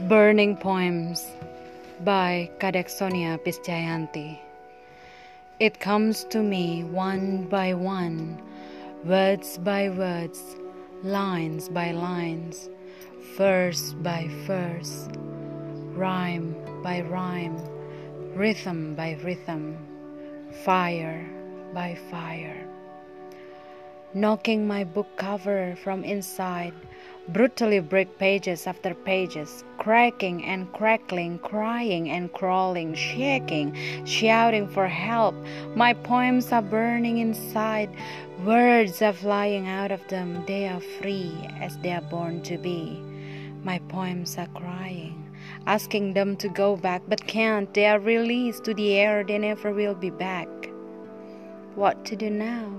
Burning Poems by Kadek Sonia Piscayanti. It comes to me one by one, words by words, lines by lines, verse by verse, rhyme by rhyme, rhythm by rhythm, fire by fire. Knocking my book cover from inside brutally break pages after pages, cracking and crackling, crying and crawling, shaking, shouting for help. My poems are burning inside, words are flying out of them. They are free as they are born to be. My poems are crying, asking them to go back, but can't. They are released to the air, they never will be back. What to do now?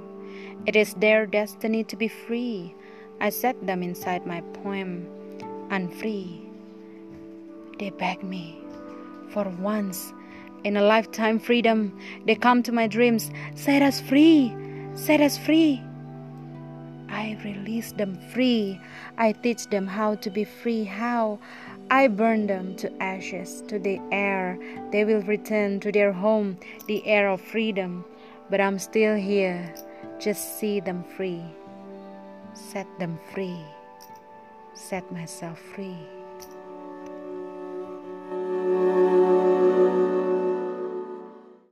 It is their destiny to be free. I set them inside my poem, unfree. They beg me for once in a lifetime freedom. They come to my dreams, set us free, set us free. I release them free. I teach them how to be free. How? I burn them to ashes, to the air. They will return to their home, the air of freedom. But I'm still here. Just see them free set them free, set myself free.